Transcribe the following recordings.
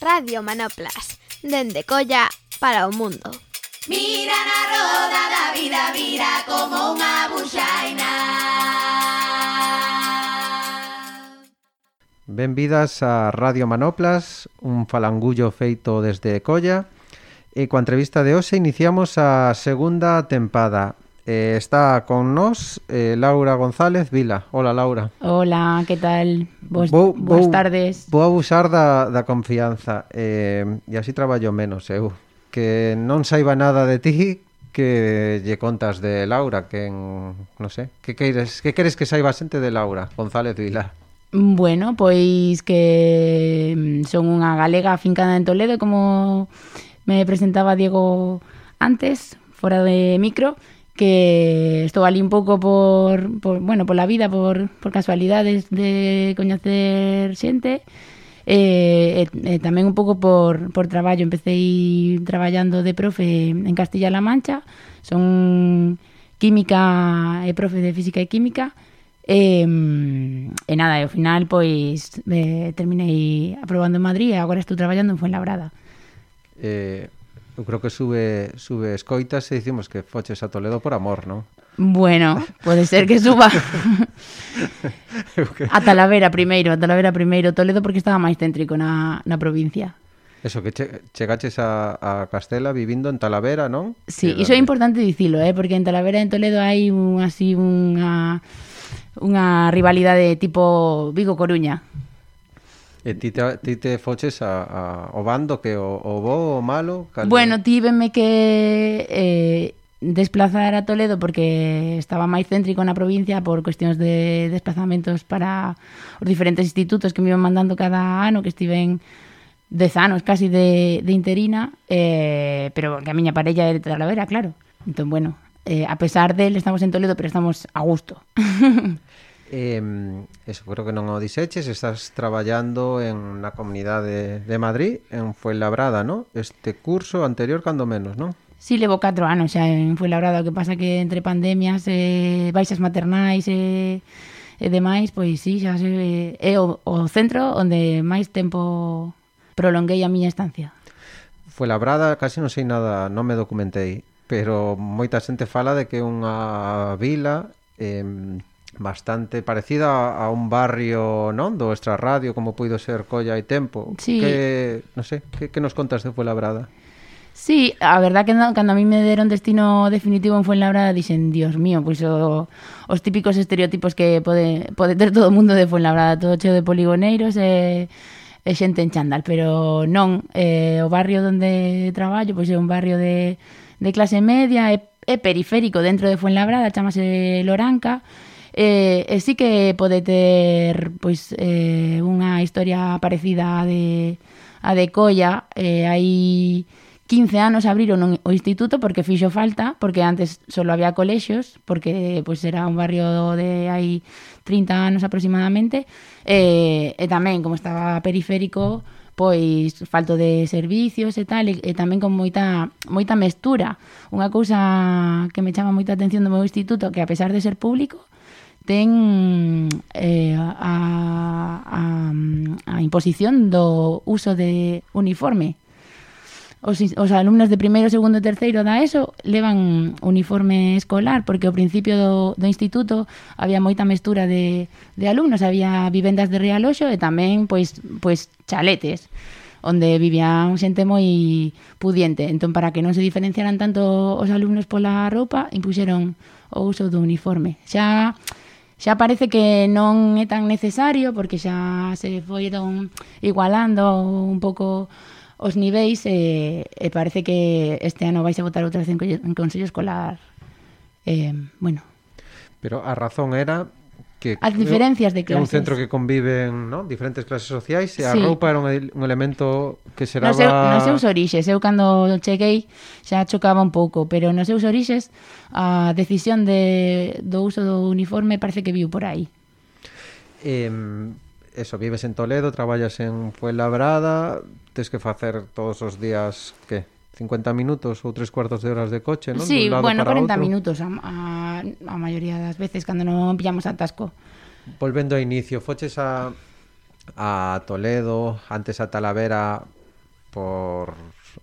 Radio Manoplas, dende Colla para o mundo. Mira na roda da vida, vira como unha buxaina. Benvidas a Radio Manoplas, un falangullo feito desde Colla. E coa entrevista de hoxe iniciamos a segunda tempada. Eh, está con nos eh, Laura González Vila. Hola, Laura. Hola, que tal? Boas, vou, boas vou, tardes. Vou abusar da, da confianza eh, e así traballo menos eu. Que non saiba nada de ti que lle contas de Laura, que en, non sei, que queres, que queres que saiba xente de Laura González Vila? Bueno, pois que mm, son unha galega afincada en Toledo, como me presentaba Diego antes, fora de micro, que estou ali un pouco por, por bueno, pola vida, por, por casualidades de coñecer xente e, e, e tamén un pouco por, por traballo. Empecé traballando de profe en Castilla-La Mancha, son química e profe de física e química, E, e nada, e ao final pois eh, terminei aprobando en Madrid e agora estou traballando en Fuenlabrada. Eh, Eu creo que sube sube escoitas e dicimos que foches a Toledo por amor, non? Bueno, pode ser que suba. que... a Talavera primeiro, a Talavera primeiro, Toledo porque estaba máis céntrico na, na provincia. Eso, que che, chegaches a, a Castela vivindo en Talavera, non? Sí, iso é importante dicilo, eh? porque en Talavera en Toledo hai un, así unha unha rivalidade tipo Vigo-Coruña. E ti te, ti te foches a, a, o bando que o, o bo o malo? Cal... Bueno, tíveme que eh, desplazar a Toledo porque estaba máis céntrico na provincia por cuestións de desplazamentos para os diferentes institutos que me iban mandando cada ano que estiven dez anos casi de, de interina eh, pero que a miña parella é de Talavera, claro entón, bueno, eh, a pesar del estamos en Toledo pero estamos a gusto Eh, eso, creo que non o diseches, estás traballando en na comunidade de Madrid, en Fuenlabrada, ¿no? Este curso anterior cando menos, non? Sí, levo 4 anos xa en Fuenlabrada, o que pasa que entre pandemias, eh, baixas maternais e eh, e demais, pois si, sí, xa se, eh, é o, o centro onde máis tempo prolonguei a miña estancia. Fuenlabrada, casi non sei nada, non me documentei, pero moita xente fala de que é unha vila eh, bastante parecida a un barrio non do extra radio como puido ser Colla e Tempo. Sí. Que, non sei, que, que nos contas de Fuenlabrada? Sí, a verdad que no, cando a mí me deron destino definitivo en Fuenlabrada dixen, dios mío, pois o, os típicos estereotipos que pode, pode ter todo o mundo de Fuenlabrada, todo cheo de poligoneiros e, e xente en chándal, pero non, eh, o barrio onde traballo pois é un barrio de, de clase media, é, é periférico dentro de Fuenlabrada, chamase Loranca, e E, e sí que pode ter pois eh, unha historia parecida a de, a de Colla. Eh, hai 15 anos abriron o instituto porque fixo falta, porque antes solo había colexios, porque pois era un barrio de hai 30 anos aproximadamente, eh, e tamén como estaba periférico, pois falto de servicios e tal, e, e tamén con moita, moita mestura. Unha cousa que me chama moita atención do meu instituto, que a pesar de ser público, ten eh, a, a, a imposición do uso de uniforme. Os, os alumnos de primeiro, segundo e terceiro da ESO levan uniforme escolar porque ao principio do, do instituto había moita mestura de, de alumnos, había vivendas de Realoxo e tamén pois, pois chaletes onde vivían xente moi pudiente. Entón, para que non se diferenciaran tanto os alumnos pola roupa, impuxeron o uso do uniforme. Xa xa parece que non é tan necesario porque xa se foron igualando un pouco os niveis e, e parece que este ano vais a votar outra vez en, en Consello Escolar. Eh, bueno. Pero a razón era que as diferencias de clases. É un centro que conviven non? diferentes clases sociais e a sí. roupa era un, un elemento que xeraba... Nos, seu, nos seus orixes, eu cando cheguei xa chocaba un pouco, pero nos seus orixes a decisión de, do uso do uniforme parece que viu por aí. Eh, eso, vives en Toledo, traballas en Fuenlabrada, tes que facer todos os días que? 50 minutos ou tres cuartos de horas de coche, non? Sí, de un lado bueno, para 40 outro. minutos a, a, a maioría das veces cando non pillamos atasco. Volvendo ao inicio, foches a, a Toledo, antes a Talavera por,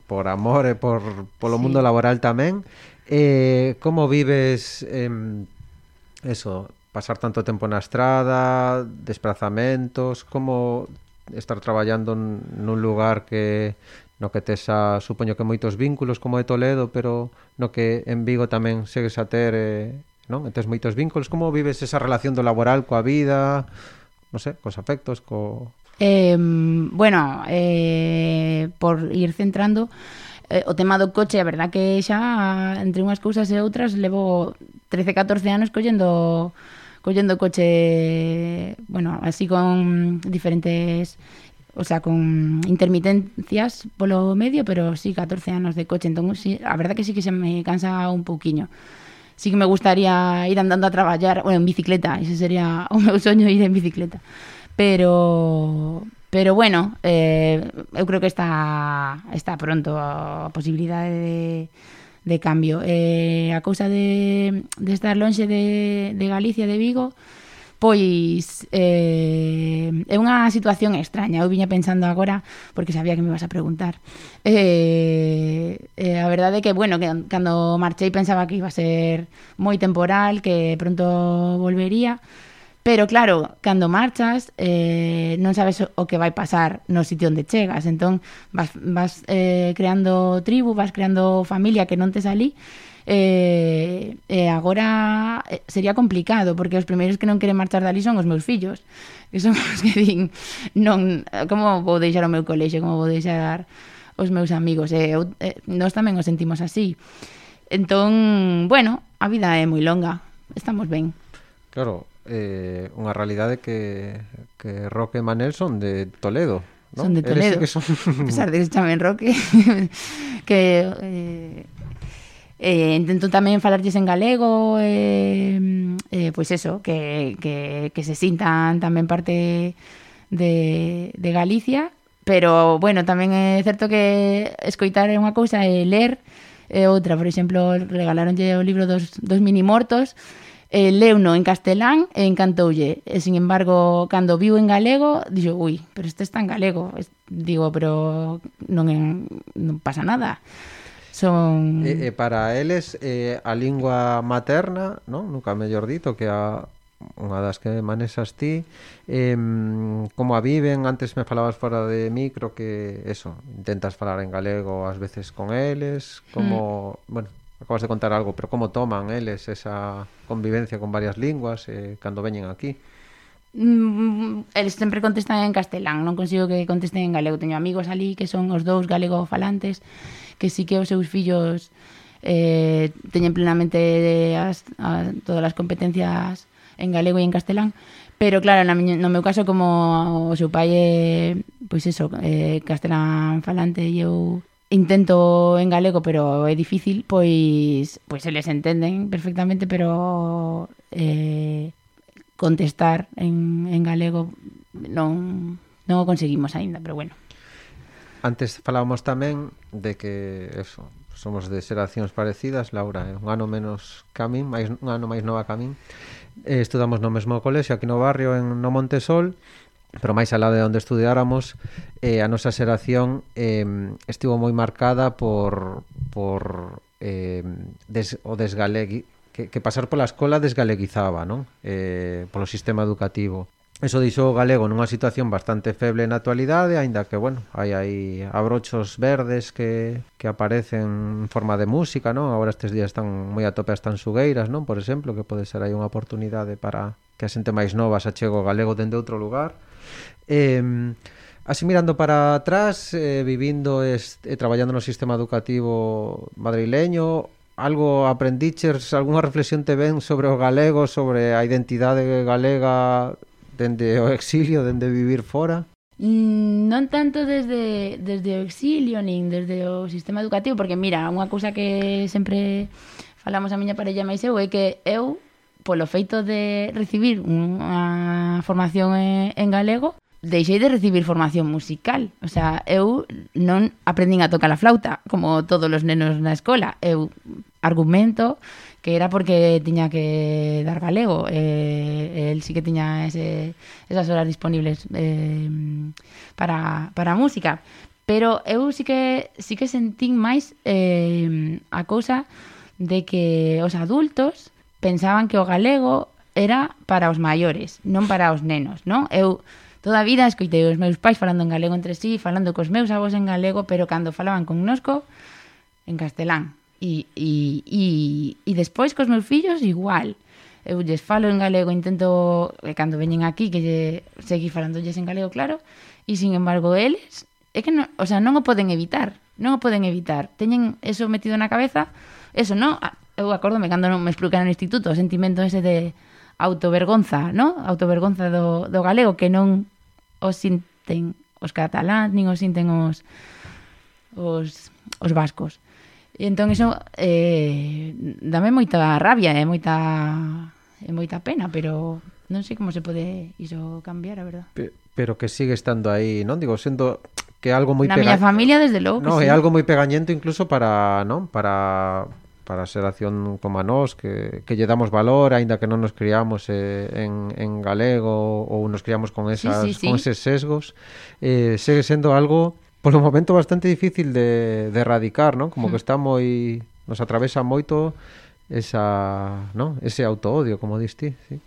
por amor e por polo sí. mundo laboral tamén. Eh, como vives eh, eso, pasar tanto tempo na estrada, desplazamentos, como estar traballando nun lugar que no que tes a, supoño que moitos vínculos como é Toledo, pero no que en Vigo tamén segues a ter, eh, non? E tes moitos vínculos, como vives esa relación do laboral coa vida, non sei, cos afectos, co Eh, bueno, eh, por ir centrando eh, o tema do coche, a verdad que xa entre unhas cousas e outras levo 13, 14 anos collendo collendo coche, bueno, así con diferentes o sea, con intermitencias polo medio, pero sí 14 anos de coche, entón sí, a verdad que sí que se me cansa un pouquiño. Sí que me gustaría ir andando a traballar, bueno, en bicicleta, ese sería o meu soño ir en bicicleta. Pero pero bueno, eh, eu creo que está está pronto a posibilidade de de cambio. Eh, a cousa de, de estar lonxe de, de Galicia, de Vigo, Pois eh, é unha situación extraña, eu viña pensando agora porque sabía que me vas a preguntar. Eh, eh, a verdade é que, bueno, que cando marchei pensaba que iba a ser moi temporal, que pronto volvería, Pero claro, cando marchas eh, non sabes o que vai pasar no sitio onde chegas, entón vas, vas eh, creando tribu, vas creando familia que non te salí eh, e agora eh, sería complicado, porque os primeiros que non queren marchar dali son os meus fillos, que son os que din, non, eh, como vou deixar o meu colexo, como vou deixar os meus amigos, e eu, eh, nós tamén os sentimos así. Entón, bueno, a vida é moi longa, estamos ben. Claro, eh, unha realidade que, que Roque e Manel son de Toledo, ¿no? Son de Toledo. Que son... A pesar de que chamen Roque, que... Eh, Eh, intento tamén falarlles en galego eh, eh, pois eso que, que, que se sintan tamén parte de, de Galicia. Pero bueno, tamén é certo que escoitar é unha cousa e ler é outra, por exemplo regaláronlle o libro dos, dos mini mortos eh, leuno en castelán e encantoulle. E sin embargo, cando viu en galego dixo, ui, pero este está en galego digo, pero non, en, non pasa nada Son... E, e para eles eh, a lingua materna, non? Nunca mellor dito que a unha das que manesas ti eh, como a viven antes me falabas fora de micro que eso, intentas falar en galego ás veces con eles como, mm. bueno, acabas de contar algo pero como toman eles esa convivencia con varias linguas eh, cando veñen aquí Mm, mm, mm, eles sempre contestan en castelán, non consigo que contesten en galego. Teño amigos ali que son os dous galego falantes, que sí que os seus fillos eh, teñen plenamente as, a, todas as competencias en galego e en castelán, pero claro, na miña, no meu caso como o seu pai é, pois eso, eh, castelán falante e eu intento en galego, pero é difícil, pois pois eles entenden perfectamente, pero eh contestar en, en galego non, non o conseguimos aínda, pero bueno. Antes falábamos tamén de que eso, somos de xeracións parecidas, Laura, eh? un ano menos Camín, máis un ano máis nova Camín. Eh, estudamos no mesmo colexio aquí no barrio en no Montesol, pero máis alá de onde estudiáramos, eh, a nosa xeración eh, estivo moi marcada por por eh, des, o desgalegui, que, que pasar pola escola desgaleguizaba, non? Eh, polo sistema educativo. Eso deixou o galego nunha situación bastante feble na actualidade, aínda que, bueno, hai aí abrochos verdes que, que aparecen en forma de música, non? Agora estes días están moi a tope as tanxugueiras, non? Por exemplo, que pode ser aí unha oportunidade para que a xente máis nova se achego o galego dende outro lugar. Eh, Así mirando para atrás, eh, vivindo e eh, traballando no sistema educativo madrileño, algo aprendiches, algunha reflexión te ven sobre o galego, sobre a identidade galega dende o exilio, dende vivir fora? Mm, non tanto desde, desde o exilio nin desde o sistema educativo porque mira, unha cousa que sempre falamos a miña parella máis eu é que eu polo feito de recibir unha formación en galego deixei de recibir formación musical. O sea, eu non aprendín a tocar a flauta, como todos os nenos na escola. Eu argumento que era porque tiña que dar galego. Eh, el sí que tiña ese, esas horas disponibles eh, para, para a música. Pero eu sí que, sí que sentín máis eh, a cousa de que os adultos pensaban que o galego era para os maiores, non para os nenos, non? Eu Toda a vida escoitei os meus pais falando en galego entre sí, falando cos meus avós en galego, pero cando falaban connosco, en castelán. E, e, e, e despois cos meus fillos igual. Eu lles falo en galego, intento, e cando veñen aquí, que lle, seguí falándolles en galego, claro, e sin embargo eles, é que non, o sea, non o poden evitar, non o poden evitar. Teñen eso metido na cabeza, eso, non? Eu acórdome cando non me explicaron no instituto, o sentimento ese de autovergonza, ¿no? Autovergonza do, do galego que non os sinten os cataláns, nin os sinten os os, os vascos. E entón iso eh, dame moita rabia e eh, moita e moita pena, pero non sei como se pode iso cambiar, a verdad. Pe pero que sigue estando aí, non digo sendo que algo moi Na pega... miña familia desde logo. No, é algo moi pegañento incluso para, non, para para ser acción como a nós que, que lle damos valor aínda que non nos criamos eh, en, en galego ou nos criamos con esas sí, sí, sí. con eses sesgos eh, segue sendo algo polo momento bastante difícil de, de erradicar non? como mm. que hmm. está moi nos atravesa moito esa, non? ese autoodio como dis ti sí.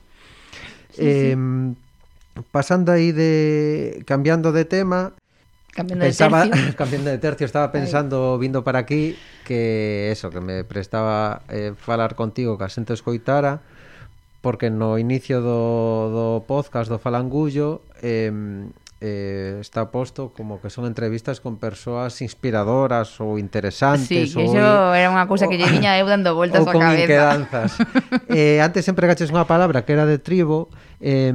Sí, eh, sí. pasando aí de cambiando de tema Cambiando Pensaba, de tercio. cambiando de tercio, estaba pensando, vindo para aquí, que eso, que me prestaba eh, falar contigo que asento escoitara, porque no inicio do, do podcast do Falangullo eh, eh, está posto como que son entrevistas con persoas inspiradoras ou interesantes sí, ou, iso era unha cousa que lle viña eu dando voltas á cabeza. ou con inquedanzas. Eh, antes sempre gaches unha palabra que era de tribo eh,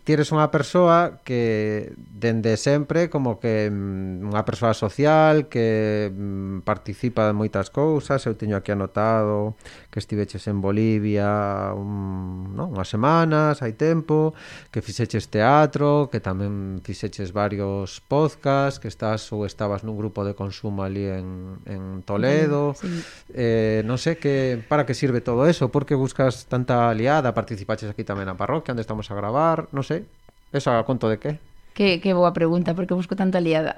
ti eres unha persoa que dende sempre como que mm, unha persoa social que mm, participa de moitas cousas. Eu teño aquí anotado que estiveches en Bolivia un, no, unhas semanas hai tempo que fixeches teatro que tamén fixeches varios podcast que estás ou estabas nun grupo de consumo ali en, en Toledo. Sí. eh, non sei que para que sirve todo eso? Por que buscas tanta aliada? Participaches aquí tamén na parroquia onde estamos a gravar? Non non sei. Esa a conto de que? Que, que boa pregunta, porque busco tanta liada.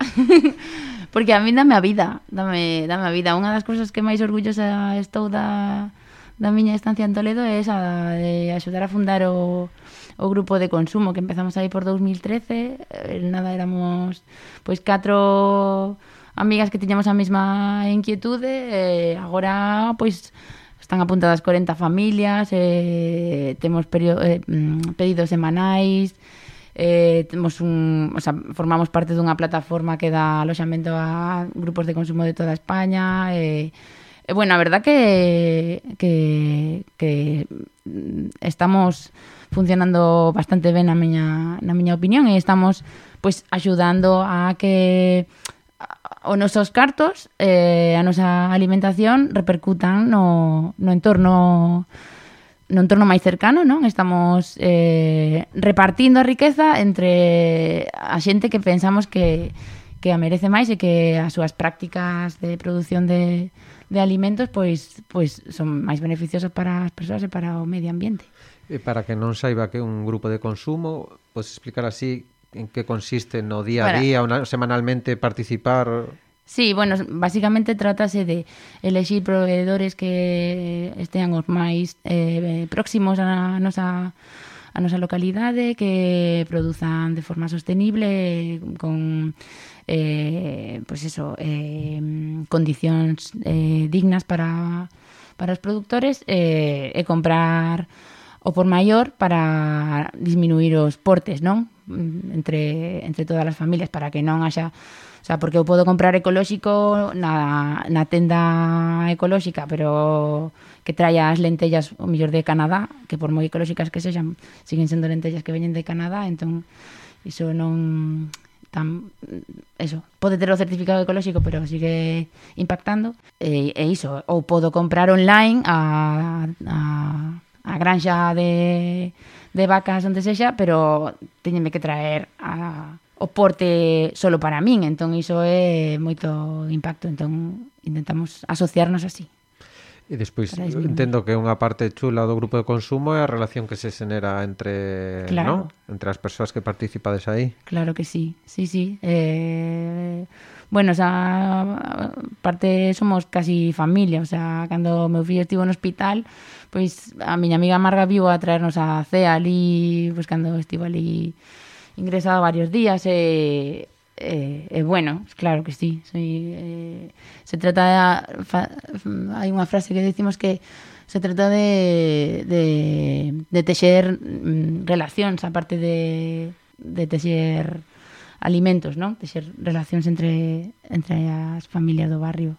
porque a mí dame a vida, dame, dame a vida. Unha das cousas que máis orgullosa estou da, da miña estancia en Toledo é esa de axudar a fundar o, o grupo de consumo que empezamos aí por 2013. Eh, nada, éramos pois catro amigas que tiñamos a mesma inquietude e agora pois Están apuntadas 40 familias, eh, temos perio, eh, mm, pedidos semanais, eh, temos un, o sea, formamos parte dunha plataforma que dá aloxamento a grupos de consumo de toda España, eh, E, bueno, a verdad que, que, que estamos funcionando bastante ben na miña, na miña opinión e estamos pois axudando a que os nosos cartos eh, a nosa alimentación repercutan no, no entorno no entorno máis cercano, non? Estamos eh, repartindo a riqueza entre a xente que pensamos que, que a merece máis e que as súas prácticas de produción de, de alimentos pois pois son máis beneficiosas para as persoas e para o medio ambiente. E para que non saiba que é un grupo de consumo, podes explicar así en qué consiste no día a día, una, semanalmente participar? Sí, bueno, basicamente trátase de elexir proveedores que estean os máis eh, próximos a nosa a nosa localidade que produzan de forma sostenible con eh, pues eso eh, condicións eh, dignas para para os produtores eh, e comprar o por maior para disminuir os portes, non? Mm, entre, entre todas as familias para que non haxa O sea, porque eu podo comprar ecolóxico na, na tenda ecolóxica, pero que traia as lentellas, o mellor de Canadá, que por moi ecolóxicas que sexan, siguen sendo lentellas que veñen de Canadá, entón, iso non tan eso, pode ter o certificado ecolóxico, pero sigue impactando. E, e iso, ou podo comprar online a, a a granxa de, de vacas onde sexa, pero teñenme que traer a, o porte solo para min, entón iso é moito impacto, entón intentamos asociarnos así. E despois entendo que unha parte chula do grupo de consumo é a relación que se xenera entre, claro. ¿no? entre as persoas que participades aí. Claro que sí. Sí, sí. Eh bueno, o sea, parte somos casi familia, o sea, cando meu fillo estivo no hospital, pois a miña amiga Marga viu a traernos a CEA ali, pois cando estivo ali ingresado varios días e E, eh, eh, bueno, claro que sí. Soy, eh, se trata de, fa, hai unha frase que decimos que se trata de, de, de texer mm, relacións, aparte de, de texer alimentos, non? Texer relacións entre, entre as familias do barrio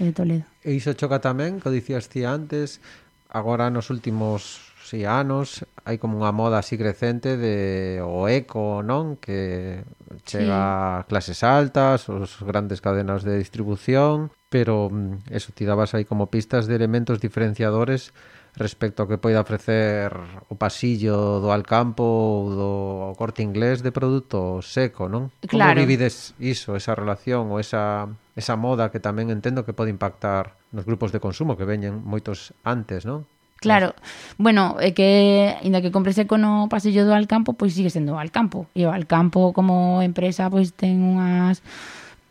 de Toledo. E iso choca tamén, que dicías ti antes, agora nos últimos si anos hai como unha moda así crecente de o eco, non? Que chega sí. a clases altas, os grandes cadenas de distribución, pero mm, eso, ti dabas aí como pistas de elementos diferenciadores respecto ao que poida ofrecer o pasillo do Alcampo ou do corte inglés de produto seco, non? Claro. Como vivides iso, esa relación ou esa, esa moda que tamén entendo que pode impactar nos grupos de consumo que veñen moitos antes, non? Claro, bueno, é que ainda que compres eco no pasillo do Alcampo, pois sigue sendo Alcampo. E o Alcampo como empresa pois ten unhas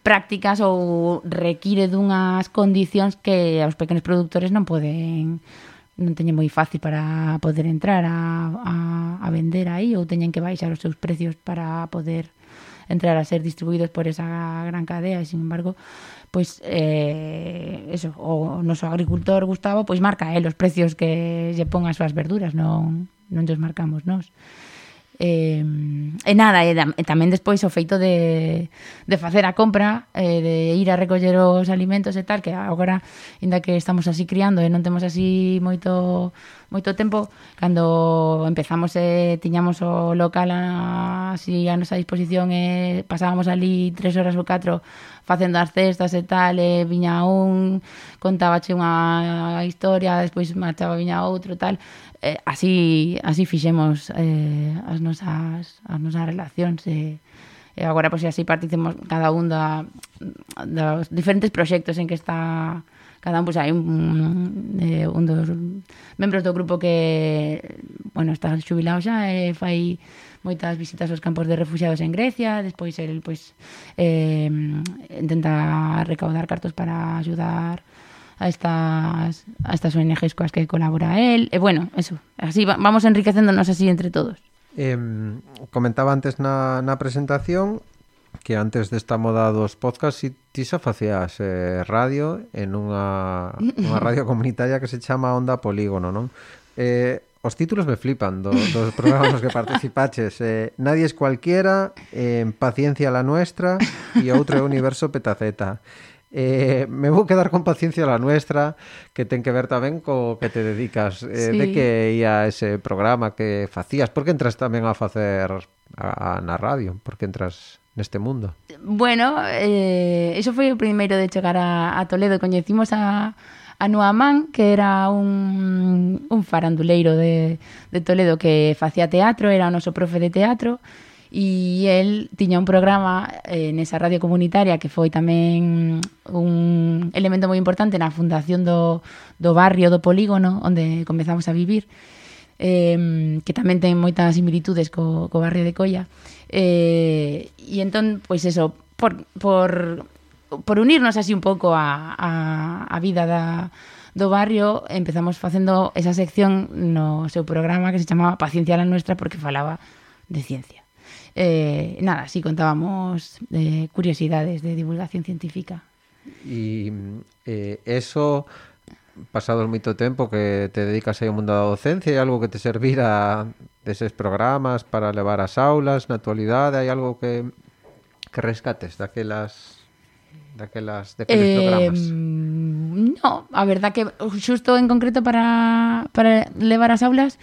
prácticas ou require dunhas condicións que aos pequenos produtores non poden non teñen moi fácil para poder entrar a, a, a vender aí ou teñen que baixar os seus precios para poder entrar a ser distribuídos por esa gran cadea e sin embargo pois eh, eso, o noso agricultor Gustavo pois marca eh, os precios que lle pon as súas verduras, non non os marcamos nós. Eh, e nada, e, da, e tamén despois o feito de, de facer a compra, eh, de ir a recoller os alimentos e tal, que agora, inda que estamos así criando e non temos así moito moito tempo cando empezamos e eh, tiñamos o local a, así a nosa disposición e eh, pasábamos ali tres horas ou catro facendo as cestas e tal e eh, viña un contábache unha historia despois marchaba viña outro tal. Eh, así así fixemos eh, as nosas as nosas relacións e eh, e agora pois así participamos cada un da, dos diferentes proxectos en que está cada un, pois, pues, hai un, eh, un dos membros do grupo que, bueno, está xubilado xa e eh, fai moitas visitas aos campos de refugiados en Grecia, despois el pois eh, intenta recaudar cartos para axudar a estas a estas ONGs coas que colabora él. E bueno, eso, así va, vamos enriquecéndonos así entre todos. Eh, comentaba antes na, na presentación que antes desta moda dos podcasts ti xa facías eh, radio en unha, unha radio comunitaria que se chama Onda Polígono, non? Eh, os títulos me flipan do, dos programas que participaches. Eh, Nadie es cualquiera, eh, Paciencia la nuestra e outro universo petaceta. Eh, me vou quedar con paciencia la nuestra que ten que ver tamén co que te dedicas eh, sí. de que ia ese programa que facías, por que entras tamén a facer a, a, na radio, por que entras neste mundo? Bueno, eh, iso foi o primeiro de chegar a, a Toledo. Coñecimos a, a Noamán, que era un, un faranduleiro de, de Toledo que facía teatro, era o noso profe de teatro, e el tiña un programa eh, nesa radio comunitaria que foi tamén un elemento moi importante na fundación do, do barrio do polígono onde comezamos a vivir eh, que tamén ten moitas similitudes co, co barrio de Colla. Eh, e entón, pois eso, por, por, por unirnos así un pouco a, a, a vida da, do barrio, empezamos facendo esa sección no seu programa que se chamaba Paciencia la Nuestra porque falaba de ciencia. Eh, nada, así contábamos eh, curiosidades de divulgación científica. Y eh, eso pasados moito tempo que te dedicas aí ao mundo da docencia, hai algo que te servira deses programas para levar as aulas na actualidade, hai algo que que rescates daquelas daquelas daqueles Eh, programas. no, a verdad que xusto en concreto para, para levar as aulas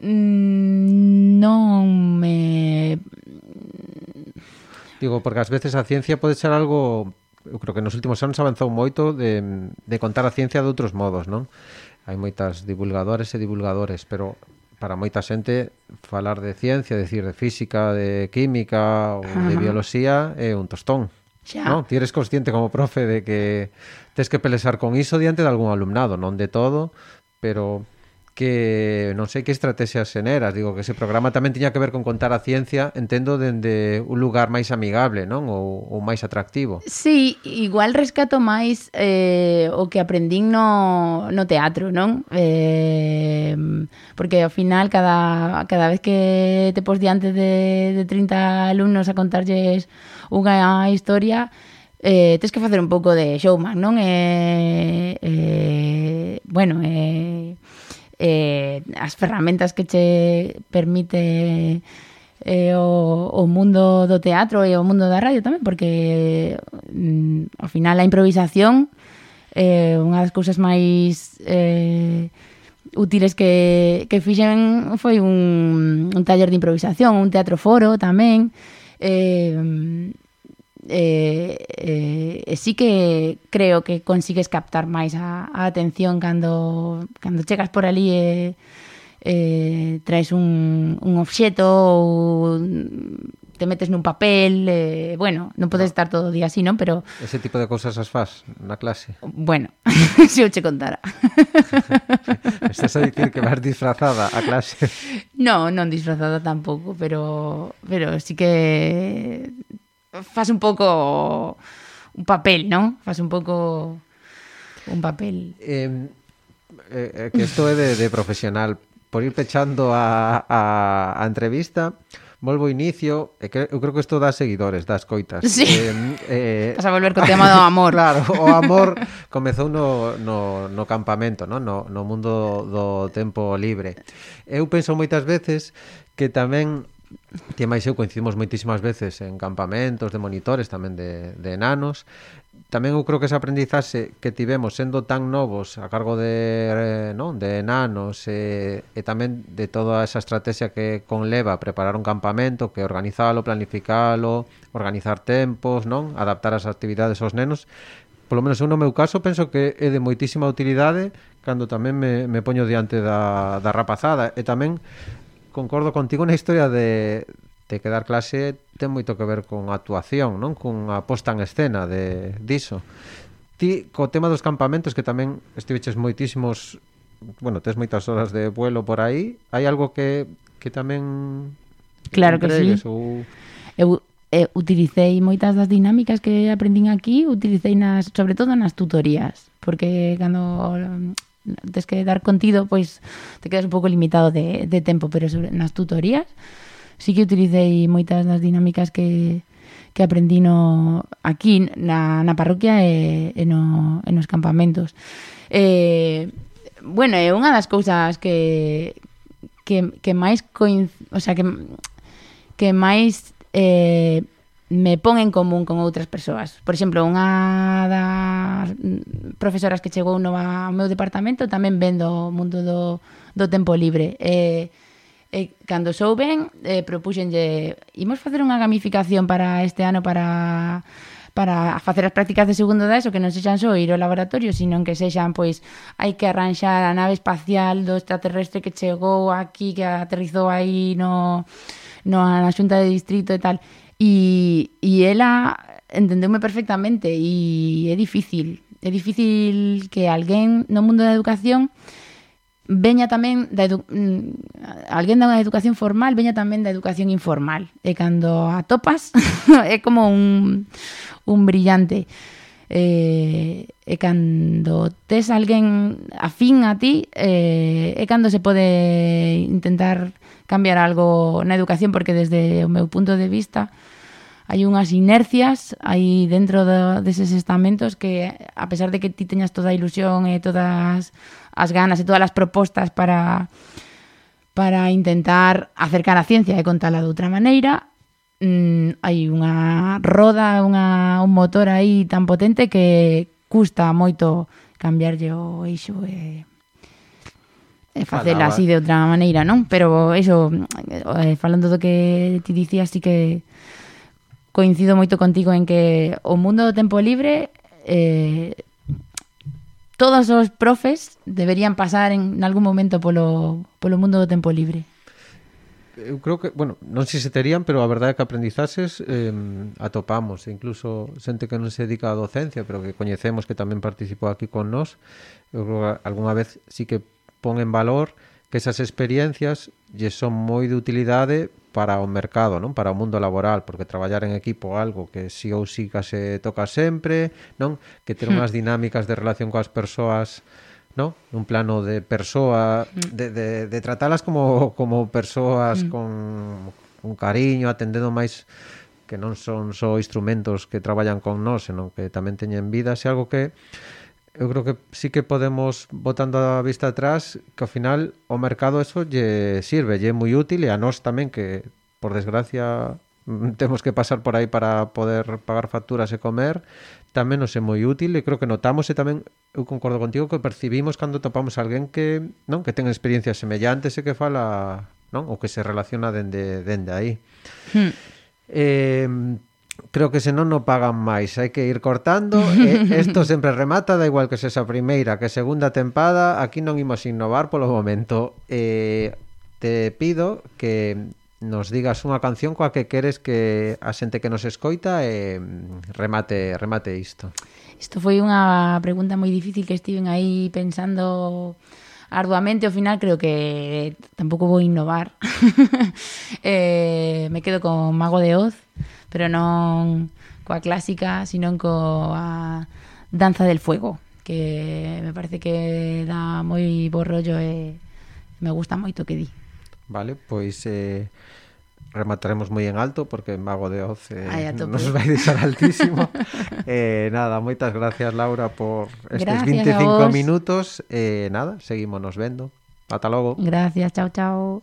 mm, non me Digo, porque ás veces a ciencia pode ser algo eu creo que nos últimos anos avanzou moito de, de contar a ciencia de outros modos, non? Hai moitas divulgadores e divulgadores, pero para moita xente falar de ciencia, decir de física, de química ou uh de bioloxía é un tostón. Xa. Non, ti eres consciente como profe de que tes que pelesar con iso diante de algún alumnado, non de todo, pero que non sei que estrategias xeneras, digo que ese programa tamén tiña que ver con contar a ciencia, entendo dende un lugar máis amigable, non? Ou, ou máis atractivo. Sí, igual rescato máis eh, o que aprendín no, no teatro, non? Eh, porque ao final cada, cada vez que te pos diante de, de 30 alumnos a contarlles unha historia, eh, tens que facer un pouco de showman, non? Eh, eh, bueno, eh, eh, as ferramentas que che permite eh, o, o mundo do teatro e o mundo da radio tamén, porque mm, ao final a improvisación é eh, unha das cousas máis eh, útiles que, que fixen foi un, un taller de improvisación, un teatro foro tamén, eh, eh, eh, e sí que creo que consigues captar máis a, a atención cando, cando chegas por ali e eh, eh, traes un, un obxeto ou te metes nun papel, eh, bueno, non podes estar todo o día así, non? Pero Ese tipo de cousas as faz na clase. Bueno, se eu che contara. Estás a dicir que vas disfrazada a clase. No, non disfrazada tampouco, pero pero sí que faz un pouco un papel, non? Faz un pouco un papel. Eh, eh, que isto é de, de profesional. Por ir pechando a, a, a entrevista, volvo inicio, e que, eu creo que isto dá seguidores, das coitas. Sí. Eh, eh, Vas a volver co tema do amor. claro, o amor comezou no, no, no campamento, no? No, no mundo do tempo libre. Eu penso moitas veces que tamén Ti e máis eu coincidimos moitísimas veces en campamentos de monitores tamén de, de enanos. Tamén eu creo que esa aprendizaxe que tivemos sendo tan novos a cargo de, eh, non, de enanos e, e tamén de toda esa estrategia que conleva preparar un campamento, que organizalo, planificalo, organizar tempos, non, adaptar as actividades aos nenos, polo menos eu no meu caso penso que é de moitísima utilidade cando tamén me, me poño diante da, da rapazada e tamén concordo contigo na historia de, de que dar clase ten moito que ver con a actuación, non? Con a posta en escena de diso. Ti, co tema dos campamentos, que tamén estiveches moitísimos bueno, tes moitas horas de vuelo por aí, hai algo que, que tamén Claro que sí. Ou... Eu eh, utilicei moitas das dinámicas que aprendín aquí, utilicei nas, sobre todo nas tutorías, porque cando tens que dar contido, pois te quedas un pouco limitado de, de tempo, pero sobre, nas tutorías sí que utilicei moitas das dinámicas que, que aprendí no, aquí na, na parroquia e, e, no, e nos campamentos. Eh, bueno, é unha das cousas que, que, que máis coinc... o sea, que, que máis eh, me pon en común con outras persoas. Por exemplo, unha das profesoras que chegou no ao meu departamento tamén ven do mundo do, do tempo libre. E, e cando souben, eh, propuxenlle imos facer unha gamificación para este ano para para facer as prácticas de segundo da ESO que non sexan só ir ao laboratorio, sino que sexan, pois, hai que arranxar a nave espacial do extraterrestre que chegou aquí, que aterrizou aí no, no na xunta de distrito e tal E, e ela entendeume perfectamente e é difícil. É difícil que alguén no mundo da educación veña tamén da edu mm, alguén da educación formal veña tamén da educación informal e cando a topas é como un, un brillante eh, e cando tes alguén afín a ti eh, é cando se pode intentar cambiar algo na educación? Porque desde o meu punto de vista hai unhas inercias aí dentro de, deses estamentos que a pesar de que ti teñas toda a ilusión e todas as ganas e todas as propostas para para intentar acercar a ciencia e contala de outra maneira, mm, hai unha roda, unha, un motor aí tan potente que custa moito cambiarlle o eixo e, e facela así de outra maneira, non? Pero iso, eh, falando do que ti dicías, sí que coincido moito contigo en que o mundo do tempo libre eh, todos os profes deberían pasar en, en algún momento polo, polo mundo do tempo libre eu creo que, bueno, non sei se terían, pero a verdade é que aprendizaxes eh, atopamos, e incluso xente que non se dedica á docencia, pero que coñecemos que tamén participou aquí con nós, eu creo que algunha vez sí que pon en valor que esas experiencias lle son moi de utilidade para o mercado, non? Para o mundo laboral, porque traballar en equipo algo que si ou si case toca sempre, non? Que ter unhas dinámicas de relación coas persoas no? Un plano de persoa, mm. de, de, de tratalas como, como persoas mm. con, con cariño, atendendo máis que non son só instrumentos que traballan con nós, senón que tamén teñen vida, se algo que eu creo que sí que podemos botando a vista atrás que ao final o mercado eso lle sirve, lle é moi útil e a nós tamén que por desgracia Mm, temos que pasar por aí para poder pagar facturas e comer, tamén nos é moi útil e creo que notamos e tamén eu concordo contigo que percibimos cando topamos alguén que, non, que ten experiencias semellantes e que fala, non, o que se relaciona dende dende aí. Hmm. Eh, creo que senón non pagan máis, hai que ir cortando e isto sempre remata, da igual que sexa a primeira que segunda tempada, aquí non imos innovar polo momento. Eh, te pido que nos digas unha canción coa que queres que a xente que nos escoita e remate remate isto. Isto foi unha pregunta moi difícil que estiven aí pensando arduamente, ao final creo que eh, tampouco vou innovar. eh, me quedo con Mago de Oz, pero non coa clásica, sino coa Danza del Fuego, que me parece que dá moi bo rollo e me gusta moito que di vale? Pois eh, remataremos moi en alto porque Mago de Oz eh, Ay, nos vai deixar altísimo. eh, nada, moitas gracias Laura por estes gracias 25 minutos. Eh, nada, seguimos nos vendo. Ata logo. Gracias, chao, chao.